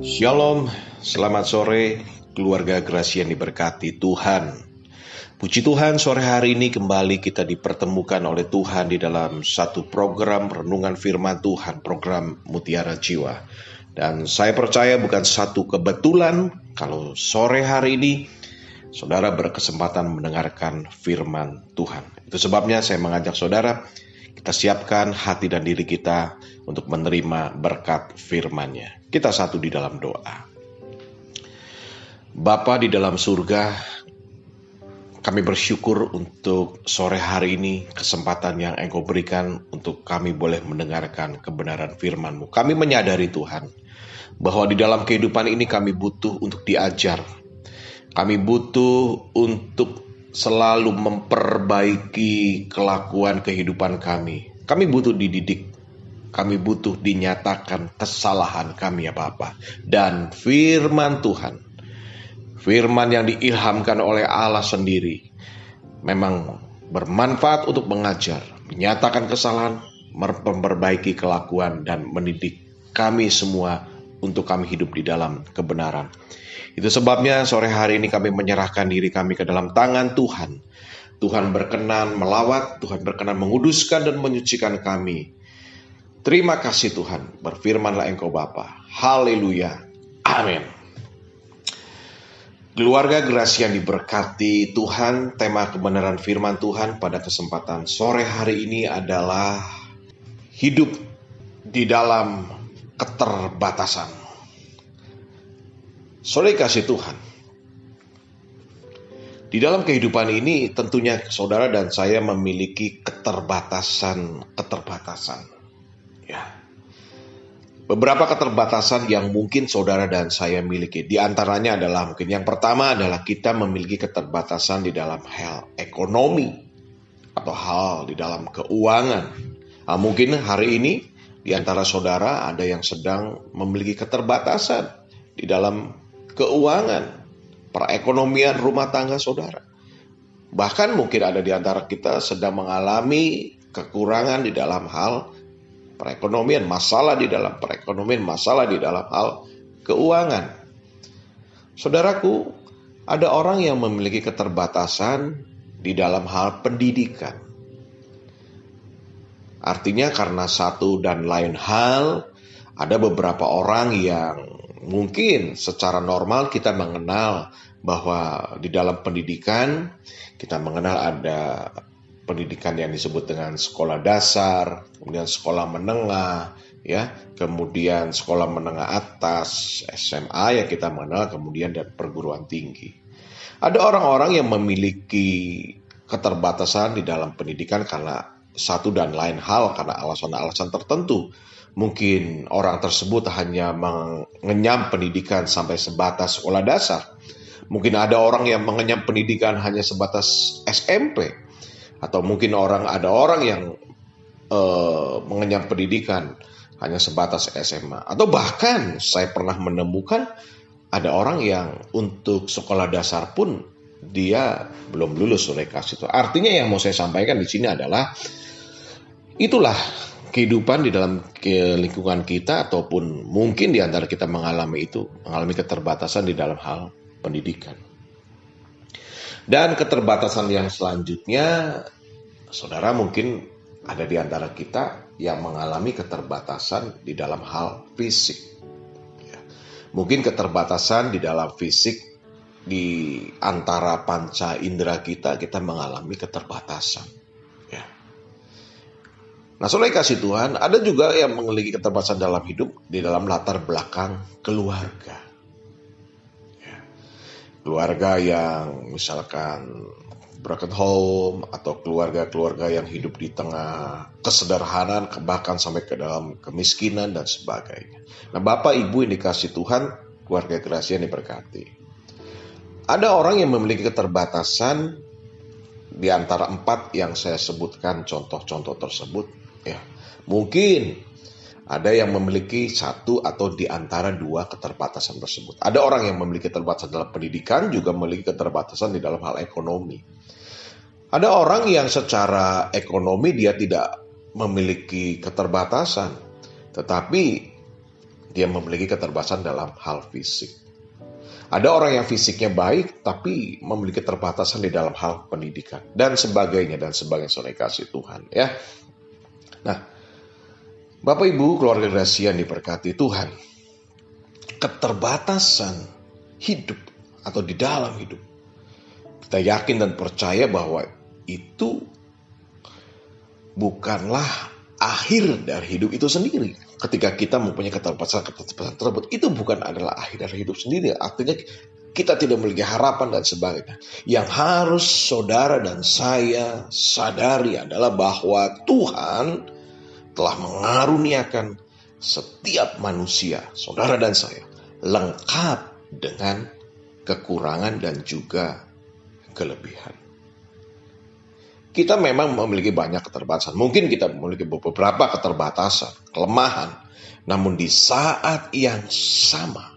Shalom, selamat sore keluarga Gracia yang diberkati Tuhan. Puji Tuhan sore hari ini kembali kita dipertemukan oleh Tuhan di dalam satu program renungan firman Tuhan, program Mutiara Jiwa. Dan saya percaya bukan satu kebetulan kalau sore hari ini saudara berkesempatan mendengarkan firman Tuhan. Itu sebabnya saya mengajak saudara kita siapkan hati dan diri kita untuk menerima berkat firman-Nya. Kita satu di dalam doa. Bapa di dalam surga, kami bersyukur untuk sore hari ini kesempatan yang Engkau berikan untuk kami boleh mendengarkan kebenaran firman-Mu. Kami menyadari Tuhan bahwa di dalam kehidupan ini kami butuh untuk diajar. Kami butuh untuk selalu memperbaiki kelakuan kehidupan kami. Kami butuh dididik, kami butuh dinyatakan kesalahan kami ya Bapak. Dan firman Tuhan, firman yang diilhamkan oleh Allah sendiri, memang bermanfaat untuk mengajar, menyatakan kesalahan, memperbaiki kelakuan, dan mendidik kami semua untuk kami hidup di dalam kebenaran. Itu sebabnya sore hari ini kami menyerahkan diri kami ke dalam tangan Tuhan. Tuhan berkenan melawat, Tuhan berkenan menguduskan dan menyucikan kami. Terima kasih Tuhan, berfirmanlah Engkau Bapa. Haleluya. Amin. Keluarga gerasi yang diberkati Tuhan, tema kebenaran firman Tuhan pada kesempatan sore hari ini adalah hidup di dalam keterbatasan. Sore kasih Tuhan. Di dalam kehidupan ini tentunya saudara dan saya memiliki keterbatasan-keterbatasan. Ya. Beberapa keterbatasan yang mungkin saudara dan saya miliki. Di antaranya adalah mungkin yang pertama adalah kita memiliki keterbatasan di dalam hal ekonomi atau hal di dalam keuangan. Nah, mungkin hari ini di antara saudara ada yang sedang memiliki keterbatasan di dalam keuangan, perekonomian rumah tangga saudara. Bahkan mungkin ada di antara kita sedang mengalami kekurangan di dalam hal perekonomian, masalah di dalam perekonomian, masalah di dalam hal keuangan. Saudaraku, ada orang yang memiliki keterbatasan di dalam hal pendidikan. Artinya karena satu dan lain hal, ada beberapa orang yang mungkin secara normal kita mengenal bahwa di dalam pendidikan kita mengenal ada pendidikan yang disebut dengan sekolah dasar, kemudian sekolah menengah, ya, kemudian sekolah menengah atas, SMA yang kita mengenal, kemudian dan perguruan tinggi. Ada orang-orang yang memiliki keterbatasan di dalam pendidikan karena satu dan lain hal karena alasan-alasan tertentu mungkin orang tersebut hanya mengenyam pendidikan sampai sebatas sekolah dasar. Mungkin ada orang yang mengenyam pendidikan hanya sebatas SMP, atau mungkin orang ada orang yang uh, mengenyam pendidikan hanya sebatas SMA, atau bahkan saya pernah menemukan ada orang yang untuk sekolah dasar pun dia belum lulus oleh kasih itu. Artinya yang mau saya sampaikan di sini adalah itulah kehidupan di dalam lingkungan kita ataupun mungkin di antara kita mengalami itu, mengalami keterbatasan di dalam hal pendidikan. Dan keterbatasan yang selanjutnya, saudara mungkin ada di antara kita yang mengalami keterbatasan di dalam hal fisik. Ya. Mungkin keterbatasan di dalam fisik di antara panca indera kita, kita mengalami keterbatasan Nah, soalnya kasih Tuhan, ada juga yang memiliki keterbatasan dalam hidup di dalam latar belakang keluarga. Keluarga yang misalkan broken home atau keluarga-keluarga yang hidup di tengah kesederhanaan bahkan sampai ke dalam kemiskinan dan sebagainya. Nah, Bapak Ibu yang dikasih Tuhan, keluarga gerasi yang diberkati. Ada orang yang memiliki keterbatasan di antara empat yang saya sebutkan contoh-contoh tersebut Ya, mungkin ada yang memiliki satu atau di antara dua keterbatasan tersebut. Ada orang yang memiliki keterbatasan dalam pendidikan, juga memiliki keterbatasan di dalam hal ekonomi. Ada orang yang secara ekonomi dia tidak memiliki keterbatasan, tetapi dia memiliki keterbatasan dalam hal fisik. Ada orang yang fisiknya baik tapi memiliki keterbatasan di dalam hal pendidikan dan sebagainya dan sebagainya soal kasih Tuhan ya. Nah, Bapak Ibu keluarga Gracia yang diberkati Tuhan, keterbatasan hidup atau di dalam hidup kita yakin dan percaya bahwa itu bukanlah akhir dari hidup itu sendiri. Ketika kita mempunyai keterbatasan-keterbatasan tersebut, itu bukan adalah akhir dari hidup sendiri. Artinya kita tidak memiliki harapan dan sebagainya. Yang harus saudara dan saya sadari adalah bahwa Tuhan telah mengaruniakan setiap manusia, saudara dan saya, lengkap dengan kekurangan dan juga kelebihan kita memang memiliki banyak keterbatasan. Mungkin kita memiliki beberapa keterbatasan, kelemahan. Namun di saat yang sama,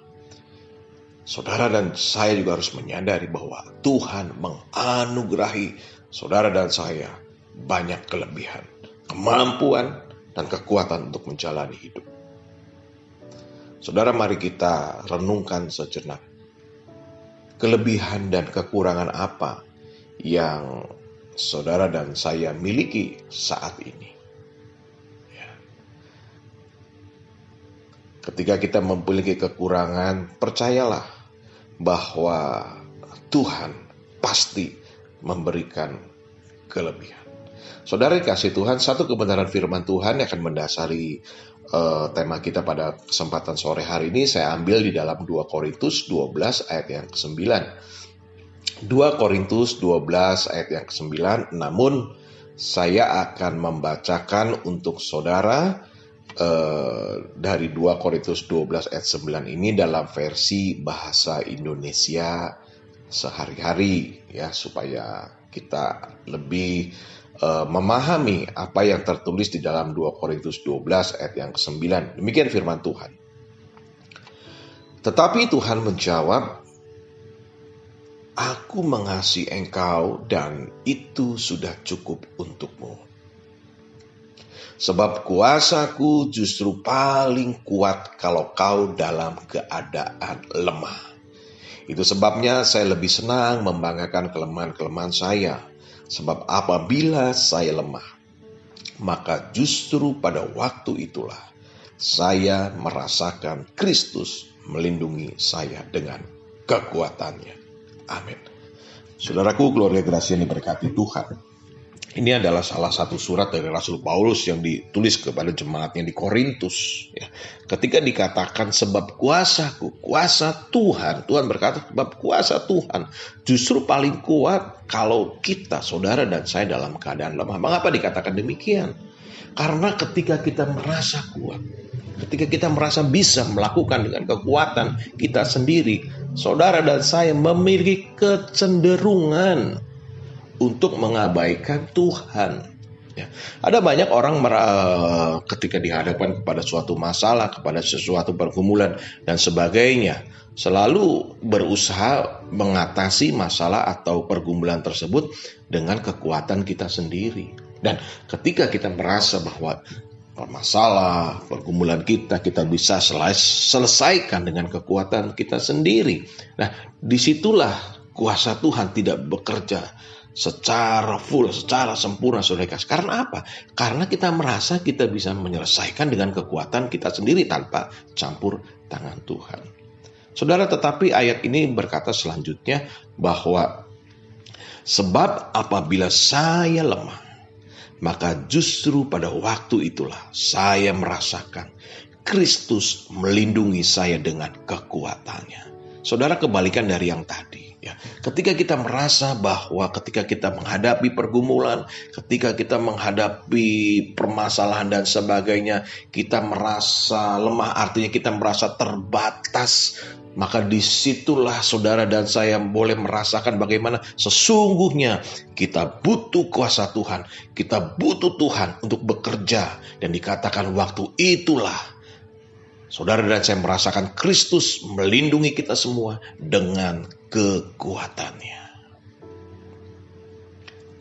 saudara dan saya juga harus menyadari bahwa Tuhan menganugerahi saudara dan saya banyak kelebihan, kemampuan, dan kekuatan untuk menjalani hidup. Saudara, mari kita renungkan sejenak. Kelebihan dan kekurangan apa yang saudara dan saya miliki saat ini. Ya. Ketika kita memiliki kekurangan, percayalah bahwa Tuhan pasti memberikan kelebihan. Saudara kasih Tuhan, satu kebenaran firman Tuhan yang akan mendasari uh, tema kita pada kesempatan sore hari ini saya ambil di dalam 2 Korintus 12 ayat yang ke-9. 2 Korintus 12 ayat yang ke-9, namun saya akan membacakan untuk saudara eh, dari 2 Korintus 12 ayat 9 ini dalam versi bahasa Indonesia sehari-hari ya supaya kita lebih eh, memahami apa yang tertulis di dalam 2 Korintus 12 ayat yang ke-9. Demikian firman Tuhan. Tetapi Tuhan menjawab, Aku mengasihi engkau dan itu sudah cukup untukmu. Sebab kuasaku justru paling kuat kalau kau dalam keadaan lemah. Itu sebabnya saya lebih senang membanggakan kelemahan-kelemahan saya. Sebab apabila saya lemah, maka justru pada waktu itulah saya merasakan Kristus melindungi saya dengan kekuatannya. Amin. Saudaraku, keluarga Gracia yang diberkati Tuhan. Ini adalah salah satu surat dari Rasul Paulus yang ditulis kepada jemaatnya di Korintus. Ya. Ketika dikatakan sebab kuasaku, kuasa Tuhan, Tuhan berkata sebab kuasa Tuhan justru paling kuat kalau kita, saudara dan saya dalam keadaan lemah. Mengapa dikatakan demikian? Karena ketika kita merasa kuat, ketika kita merasa bisa melakukan dengan kekuatan kita sendiri, saudara dan saya memiliki kecenderungan untuk mengabaikan Tuhan. Ya. Ada banyak orang ketika dihadapkan kepada suatu masalah, kepada sesuatu pergumulan dan sebagainya, selalu berusaha mengatasi masalah atau pergumulan tersebut dengan kekuatan kita sendiri. Dan ketika kita merasa bahwa masalah, pergumulan kita, kita bisa selesaikan dengan kekuatan kita sendiri. Nah, di situlah kuasa Tuhan tidak bekerja secara full, secara sempurna, saudara. Karena apa? Karena kita merasa kita bisa menyelesaikan dengan kekuatan kita sendiri tanpa campur tangan Tuhan. Saudara, tetapi ayat ini berkata selanjutnya bahwa sebab apabila saya lemah, maka justru pada waktu itulah saya merasakan Kristus melindungi saya dengan kekuatannya. Saudara kebalikan dari yang tadi. Ketika kita merasa bahwa ketika kita menghadapi pergumulan, ketika kita menghadapi permasalahan dan sebagainya, kita merasa lemah, artinya kita merasa terbatas, maka di situlah saudara dan saya boleh merasakan bagaimana sesungguhnya kita butuh kuasa Tuhan. Kita butuh Tuhan untuk bekerja. Dan dikatakan waktu itulah saudara dan saya merasakan Kristus melindungi kita semua dengan kekuatannya.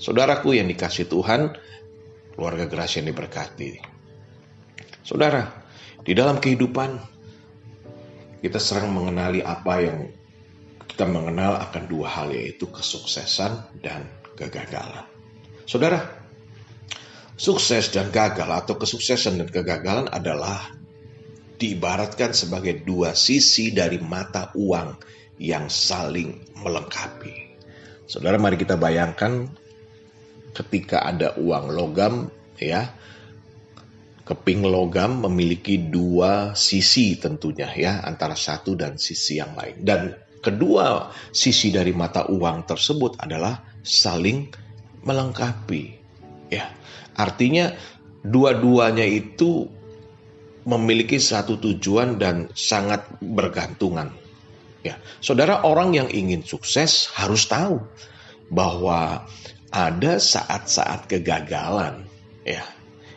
Saudaraku yang dikasih Tuhan, keluarga gerasi yang diberkati. Saudara, di dalam kehidupan kita sering mengenali apa yang kita mengenal akan dua hal yaitu kesuksesan dan kegagalan. Saudara, sukses dan gagal atau kesuksesan dan kegagalan adalah diibaratkan sebagai dua sisi dari mata uang yang saling melengkapi. Saudara, mari kita bayangkan ketika ada uang logam ya keping logam memiliki dua sisi tentunya ya antara satu dan sisi yang lain dan kedua sisi dari mata uang tersebut adalah saling melengkapi ya artinya dua-duanya itu memiliki satu tujuan dan sangat bergantungan ya saudara orang yang ingin sukses harus tahu bahwa ada saat-saat kegagalan ya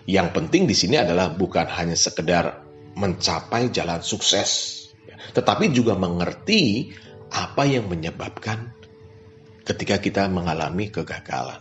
yang penting di sini adalah bukan hanya sekedar mencapai jalan sukses, tetapi juga mengerti apa yang menyebabkan ketika kita mengalami kegagalan.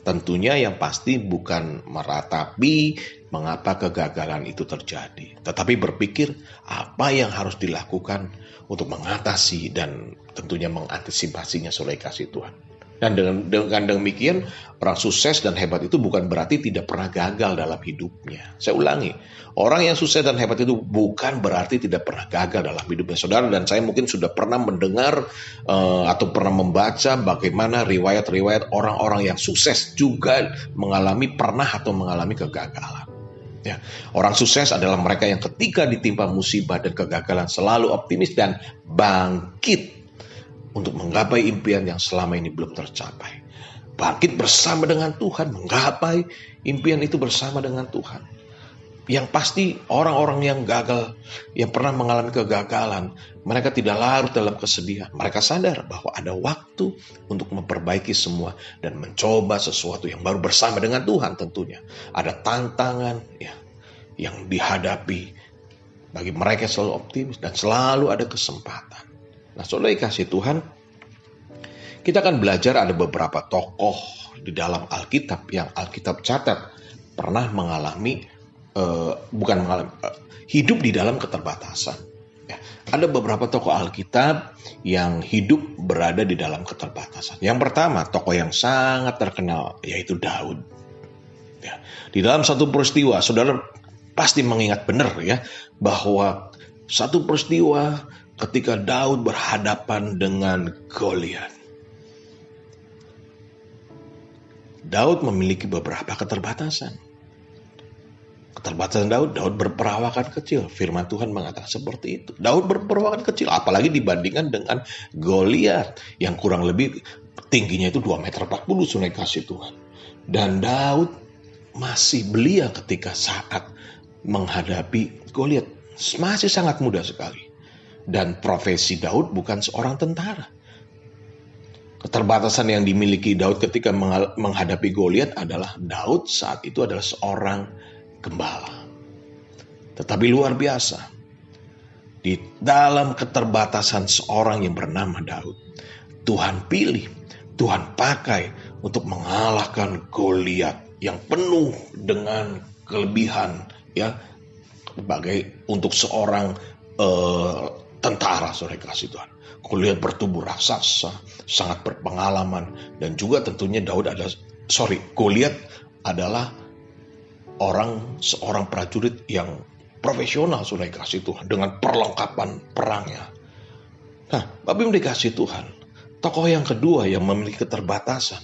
Tentunya yang pasti bukan meratapi mengapa kegagalan itu terjadi, tetapi berpikir apa yang harus dilakukan untuk mengatasi dan tentunya mengantisipasinya oleh kasih Tuhan. Dan dengan, dengan demikian orang sukses dan hebat itu bukan berarti tidak pernah gagal dalam hidupnya. Saya ulangi, orang yang sukses dan hebat itu bukan berarti tidak pernah gagal dalam hidupnya. Saudara dan saya mungkin sudah pernah mendengar uh, atau pernah membaca bagaimana riwayat-riwayat orang-orang yang sukses juga mengalami pernah atau mengalami kegagalan. Ya, orang sukses adalah mereka yang ketika ditimpa musibah dan kegagalan selalu optimis dan bangkit untuk menggapai impian yang selama ini belum tercapai. Bangkit bersama dengan Tuhan, menggapai impian itu bersama dengan Tuhan. Yang pasti orang-orang yang gagal, yang pernah mengalami kegagalan, mereka tidak larut dalam kesedihan. Mereka sadar bahwa ada waktu untuk memperbaiki semua dan mencoba sesuatu yang baru bersama dengan Tuhan tentunya. Ada tantangan ya, yang dihadapi bagi mereka selalu optimis dan selalu ada kesempatan. Nah, saudara kasih Tuhan, kita akan belajar ada beberapa tokoh di dalam Alkitab yang Alkitab catat pernah mengalami uh, bukan mengalami uh, hidup di dalam keterbatasan. Ya, ada beberapa tokoh Alkitab yang hidup berada di dalam keterbatasan. Yang pertama, tokoh yang sangat terkenal yaitu Daud. Ya, di dalam satu peristiwa, saudara pasti mengingat benar ya bahwa satu peristiwa ketika Daud berhadapan dengan Goliat. Daud memiliki beberapa keterbatasan. Keterbatasan Daud, Daud berperawakan kecil. Firman Tuhan mengatakan seperti itu. Daud berperawakan kecil, apalagi dibandingkan dengan Goliat yang kurang lebih tingginya itu 2 meter 40 sungai kasih Tuhan. Dan Daud masih belia ketika saat menghadapi Goliat. Masih sangat muda sekali. Dan profesi Daud bukan seorang tentara. Keterbatasan yang dimiliki Daud ketika menghadapi Goliat adalah Daud saat itu adalah seorang gembala. Tetapi luar biasa. Di dalam keterbatasan seorang yang bernama Daud, Tuhan pilih, Tuhan pakai untuk mengalahkan Goliat yang penuh dengan kelebihan ya sebagai untuk seorang uh, tentara sore kasih Tuhan. Goliat bertubuh raksasa, sangat berpengalaman dan juga tentunya Daud adalah sorry Goliat adalah orang seorang prajurit yang profesional sudah dikasih Tuhan dengan perlengkapan perangnya. Nah, Bapak dikasih Tuhan. Tokoh yang kedua yang memiliki keterbatasan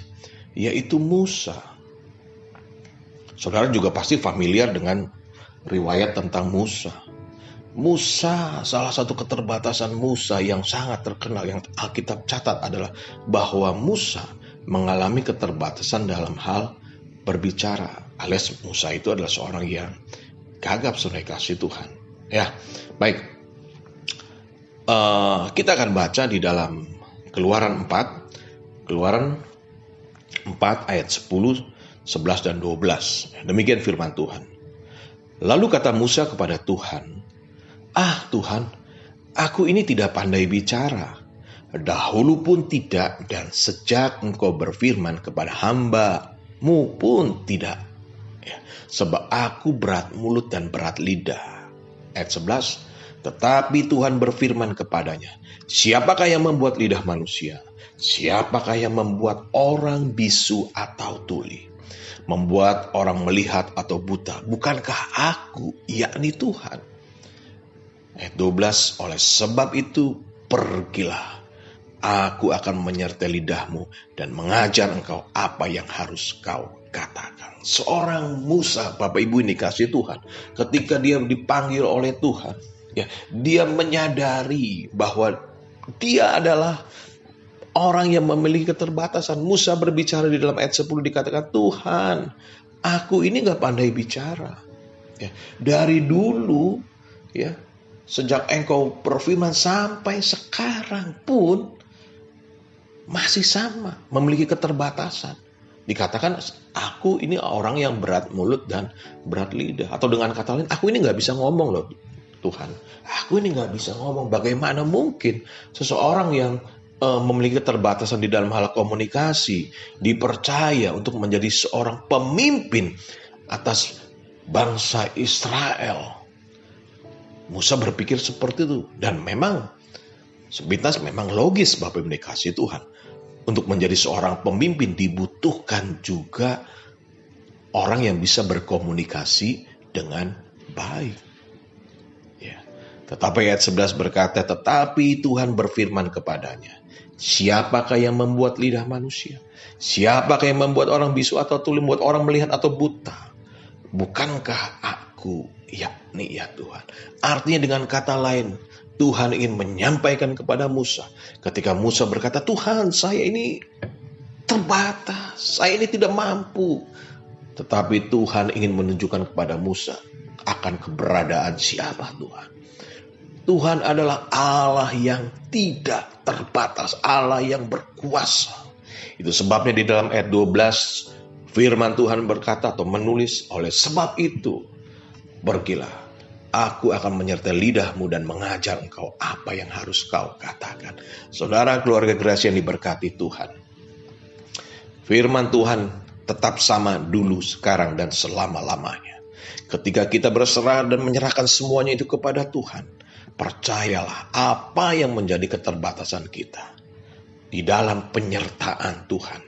yaitu Musa. Saudara juga pasti familiar dengan riwayat tentang Musa. Musa, salah satu keterbatasan Musa yang sangat terkenal yang Alkitab catat adalah bahwa Musa mengalami keterbatasan dalam hal berbicara. Alias Musa itu adalah seorang yang gagap sunai kasih Tuhan. Ya, baik. Uh, kita akan baca di dalam Keluaran 4, Keluaran 4 ayat 10, 11 dan 12. Demikian firman Tuhan. Lalu kata Musa kepada Tuhan, Ah Tuhan, aku ini tidak pandai bicara. Dahulu pun tidak dan sejak engkau berfirman kepada hambamu pun tidak. Ya, sebab aku berat mulut dan berat lidah. Ayat 11, Tetapi Tuhan berfirman kepadanya, Siapakah yang membuat lidah manusia? Siapakah yang membuat orang bisu atau tuli? Membuat orang melihat atau buta? Bukankah aku, yakni Tuhan? Ayat 12, oleh sebab itu pergilah. Aku akan menyertai lidahmu dan mengajar engkau apa yang harus kau katakan. Seorang Musa, Bapak Ibu ini kasih Tuhan, ketika dia dipanggil oleh Tuhan, ya, dia menyadari bahwa dia adalah orang yang memiliki keterbatasan. Musa berbicara di dalam ayat 10 dikatakan, Tuhan, aku ini gak pandai bicara. Ya, dari dulu, ya, sejak engkau berfirman sampai sekarang pun masih sama, memiliki keterbatasan. Dikatakan aku ini orang yang berat mulut dan berat lidah. Atau dengan kata lain, aku ini nggak bisa ngomong loh Tuhan. Aku ini nggak bisa ngomong. Bagaimana mungkin seseorang yang uh, memiliki keterbatasan di dalam hal komunikasi dipercaya untuk menjadi seorang pemimpin atas bangsa Israel. Musa berpikir seperti itu dan memang Sepintas memang logis Bapak Ibu dikasih Tuhan. Untuk menjadi seorang pemimpin dibutuhkan juga orang yang bisa berkomunikasi dengan baik. Ya. Tetapi ayat 11 berkata, tetapi Tuhan berfirman kepadanya, siapakah yang membuat lidah manusia? Siapakah yang membuat orang bisu atau tuli, membuat orang melihat atau buta? Bukankah aku yakni ya Tuhan? Artinya dengan kata lain, Tuhan ingin menyampaikan kepada Musa. Ketika Musa berkata, Tuhan saya ini terbatas, saya ini tidak mampu. Tetapi Tuhan ingin menunjukkan kepada Musa akan keberadaan siapa Tuhan. Tuhan adalah Allah yang tidak terbatas, Allah yang berkuasa. Itu sebabnya di dalam ayat 12 firman Tuhan berkata atau menulis oleh sebab itu pergilah Aku akan menyertai lidahmu dan mengajar engkau apa yang harus kau katakan. Saudara keluarga gerasi yang diberkati Tuhan. Firman Tuhan tetap sama dulu, sekarang, dan selama-lamanya. Ketika kita berserah dan menyerahkan semuanya itu kepada Tuhan, percayalah apa yang menjadi keterbatasan kita. Di dalam penyertaan Tuhan,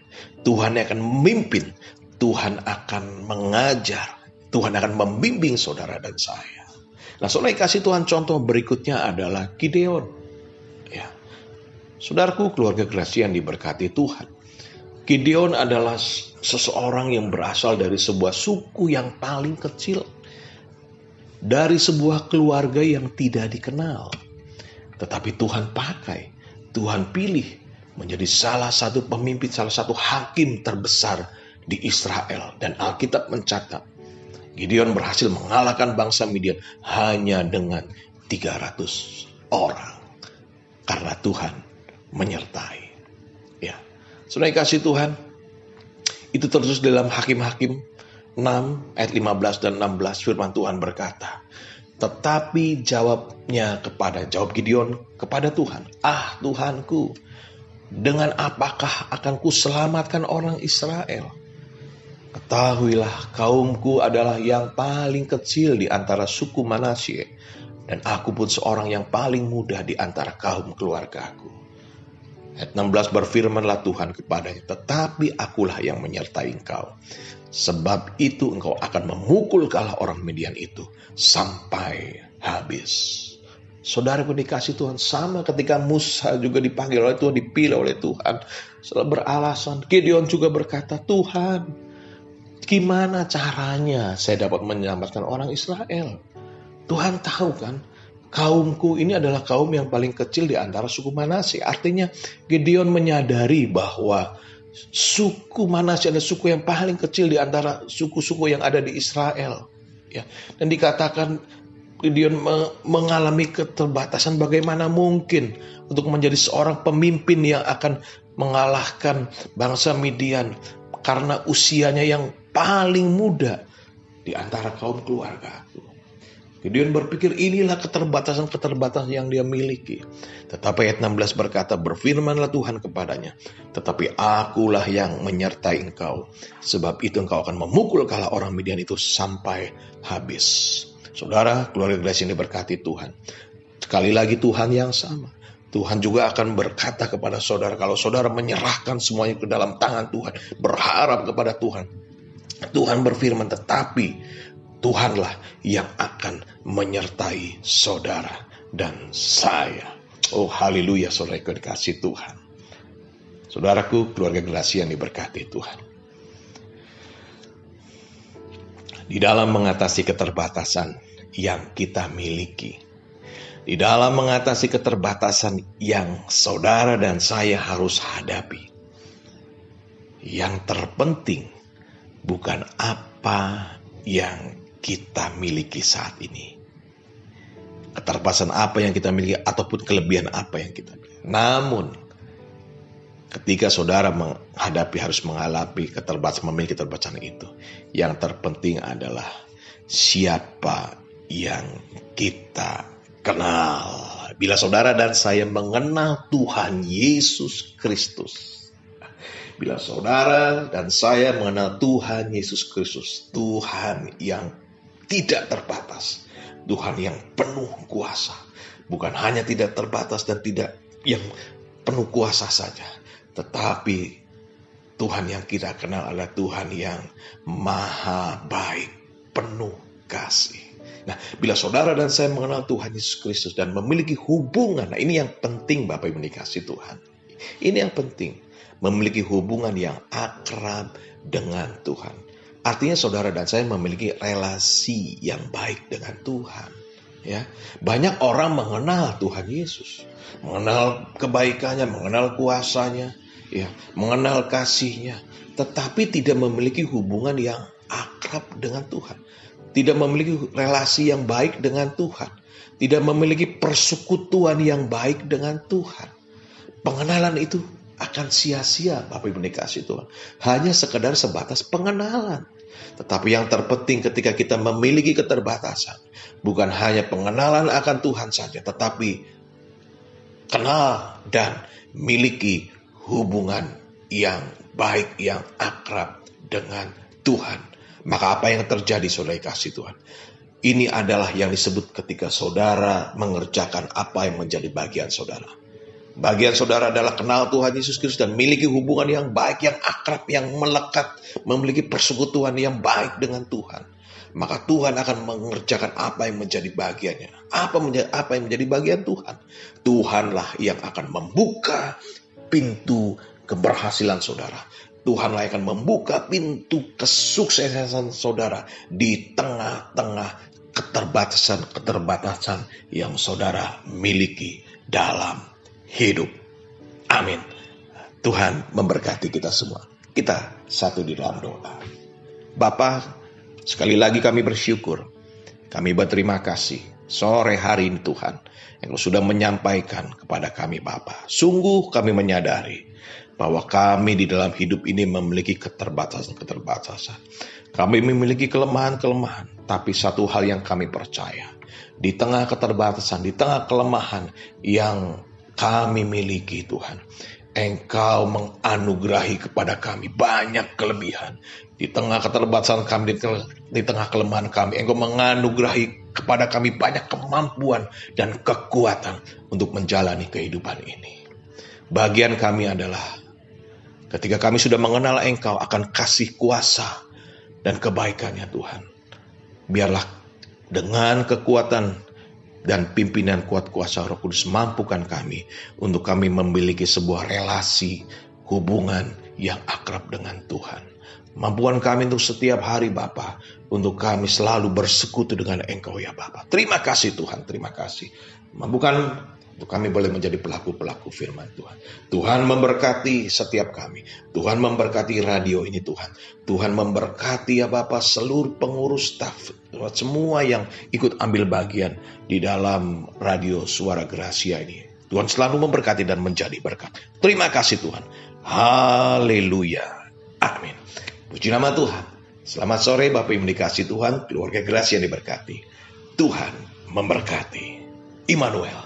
Tuhan akan memimpin, Tuhan akan mengajar, Tuhan akan membimbing saudara dan saya. Nah, saudara kasih Tuhan contoh berikutnya adalah Gideon. Ya. Saudaraku, keluarga yang diberkati Tuhan. Gideon adalah seseorang yang berasal dari sebuah suku yang paling kecil. Dari sebuah keluarga yang tidak dikenal. Tetapi Tuhan pakai, Tuhan pilih menjadi salah satu pemimpin, salah satu hakim terbesar di Israel. Dan Alkitab mencatat Gideon berhasil mengalahkan bangsa Midian hanya dengan 300 orang. Karena Tuhan menyertai. Ya. Sudah kasih Tuhan. Itu terus dalam Hakim-Hakim 6 ayat 15 dan 16 firman Tuhan berkata. Tetapi jawabnya kepada jawab Gideon kepada Tuhan, "Ah, Tuhanku, dengan apakah akan ku selamatkan orang Israel?" Ketahuilah kaumku adalah yang paling kecil di antara suku Manasye dan aku pun seorang yang paling mudah di antara kaum keluargaku. Ayat 16 berfirmanlah Tuhan kepadanya, tetapi akulah yang menyertai engkau. Sebab itu engkau akan memukul kalah orang Median itu sampai habis. Saudara pun dikasih Tuhan sama ketika Musa juga dipanggil oleh Tuhan, dipilih oleh Tuhan. Setelah beralasan, Gideon juga berkata, Tuhan, Gimana caranya saya dapat menyelamatkan orang Israel? Tuhan tahu kan, kaumku ini adalah kaum yang paling kecil di antara suku Manase. Artinya Gideon menyadari bahwa suku Manase adalah suku yang paling kecil di antara suku-suku yang ada di Israel. Ya, dan dikatakan Gideon mengalami keterbatasan bagaimana mungkin untuk menjadi seorang pemimpin yang akan mengalahkan bangsa Midian karena usianya yang paling muda di antara kaum keluarga aku. Gideon berpikir inilah keterbatasan-keterbatasan yang dia miliki. Tetapi ayat 16 berkata, berfirmanlah Tuhan kepadanya, tetapi akulah yang menyertai engkau. Sebab itu engkau akan memukul kalah orang Midian itu sampai habis. Saudara, keluarga Grace ini berkati Tuhan. Sekali lagi Tuhan yang sama. Tuhan juga akan berkata kepada saudara, kalau saudara menyerahkan semuanya ke dalam tangan Tuhan, berharap kepada Tuhan. Tuhan berfirman, tetapi Tuhanlah yang akan menyertai saudara dan saya. Oh haleluya saudara dikasih Tuhan. Saudaraku, keluarga generasi yang diberkati Tuhan. Di dalam mengatasi keterbatasan yang kita miliki, di dalam mengatasi keterbatasan yang saudara dan saya harus hadapi, yang terpenting bukan apa yang kita miliki saat ini, keterbatasan apa yang kita miliki ataupun kelebihan apa yang kita miliki. Namun ketika saudara menghadapi harus mengalami keterbatasan memiliki keterbatasan itu, yang terpenting adalah siapa yang kita kenal. Bila saudara dan saya mengenal Tuhan Yesus Kristus, bila saudara dan saya mengenal Tuhan Yesus Kristus, Tuhan yang tidak terbatas, Tuhan yang penuh kuasa. Bukan hanya tidak terbatas dan tidak yang penuh kuasa saja. Tetapi Tuhan yang kita kenal adalah Tuhan yang maha baik, penuh kasih. Nah, bila saudara dan saya mengenal Tuhan Yesus Kristus dan memiliki hubungan, nah ini yang penting Bapak Ibu dikasih Tuhan. Ini yang penting, memiliki hubungan yang akrab dengan Tuhan. Artinya saudara dan saya memiliki relasi yang baik dengan Tuhan. Ya, banyak orang mengenal Tuhan Yesus, mengenal kebaikannya, mengenal kuasanya, ya, mengenal kasihnya, tetapi tidak memiliki hubungan yang akrab dengan Tuhan, tidak memiliki relasi yang baik dengan Tuhan, tidak memiliki persekutuan yang baik dengan Tuhan. Pengenalan itu akan sia-sia Bapak Ibu dikasih Tuhan. Hanya sekedar sebatas pengenalan. Tetapi yang terpenting ketika kita memiliki keterbatasan, bukan hanya pengenalan akan Tuhan saja, tetapi kenal dan miliki hubungan yang baik, yang akrab dengan Tuhan. Maka apa yang terjadi saudara kasih Tuhan? Ini adalah yang disebut ketika saudara mengerjakan apa yang menjadi bagian saudara. Bagian saudara adalah kenal Tuhan Yesus Kristus dan memiliki hubungan yang baik, yang akrab, yang melekat, memiliki persekutuan yang baik dengan Tuhan. Maka Tuhan akan mengerjakan apa yang menjadi bagiannya. Apa, menjadi, apa yang menjadi bagian Tuhan? Tuhanlah yang akan membuka pintu keberhasilan saudara. Tuhanlah yang akan membuka pintu kesuksesan saudara di tengah-tengah keterbatasan-keterbatasan yang saudara miliki dalam hidup. Amin. Tuhan memberkati kita semua. Kita satu di dalam doa. Bapa, sekali lagi kami bersyukur. Kami berterima kasih sore hari ini Tuhan yang sudah menyampaikan kepada kami Bapa. Sungguh kami menyadari bahwa kami di dalam hidup ini memiliki keterbatasan-keterbatasan. Kami memiliki kelemahan-kelemahan, tapi satu hal yang kami percaya, di tengah keterbatasan, di tengah kelemahan yang kami miliki Tuhan. Engkau menganugerahi kepada kami banyak kelebihan. Di tengah keterbatasan kami, di tengah kelemahan kami, Engkau menganugerahi kepada kami banyak kemampuan dan kekuatan untuk menjalani kehidupan ini. Bagian kami adalah ketika kami sudah mengenal Engkau akan kasih kuasa dan kebaikannya Tuhan. Biarlah dengan kekuatan dan pimpinan kuat kuasa Roh Kudus mampukan kami untuk kami memiliki sebuah relasi hubungan yang akrab dengan Tuhan. Mampuan kami untuk setiap hari Bapa, untuk kami selalu bersekutu dengan Engkau ya Bapa. Terima kasih Tuhan, terima kasih. Mampukan kami boleh menjadi pelaku-pelaku firman Tuhan. Tuhan memberkati setiap kami. Tuhan memberkati radio ini Tuhan. Tuhan memberkati ya Bapak seluruh pengurus staff. Semua yang ikut ambil bagian di dalam radio suara Gracia ini. Tuhan selalu memberkati dan menjadi berkat. Terima kasih Tuhan. Haleluya. Amin. Puji nama Tuhan. Selamat sore Bapak Ibu dikasih Tuhan, keluarga Gracia diberkati. Tuhan memberkati. Immanuel.